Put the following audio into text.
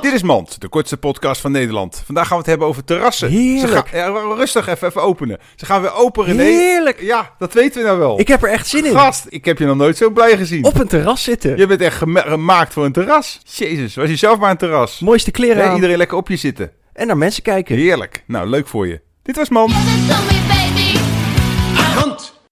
Dit is Mand, de kortste podcast van Nederland. Vandaag gaan we het hebben over terrassen. Heerlijk. Ze gaan- ja, rustig even, even openen. Ze gaan weer open, René. Heerlijk. Ja, dat weten we nou wel. Ik heb er echt zin in. Gast, ik heb je nog nooit zo blij gezien. Op een terras zitten. Je bent echt gema- gemaakt voor een terras. Jezus, was je zelf maar een terras. Mooiste kleren Ja, aan. iedereen lekker op je zitten. En naar mensen kijken. Heerlijk. Nou, leuk voor je. Dit was Mand.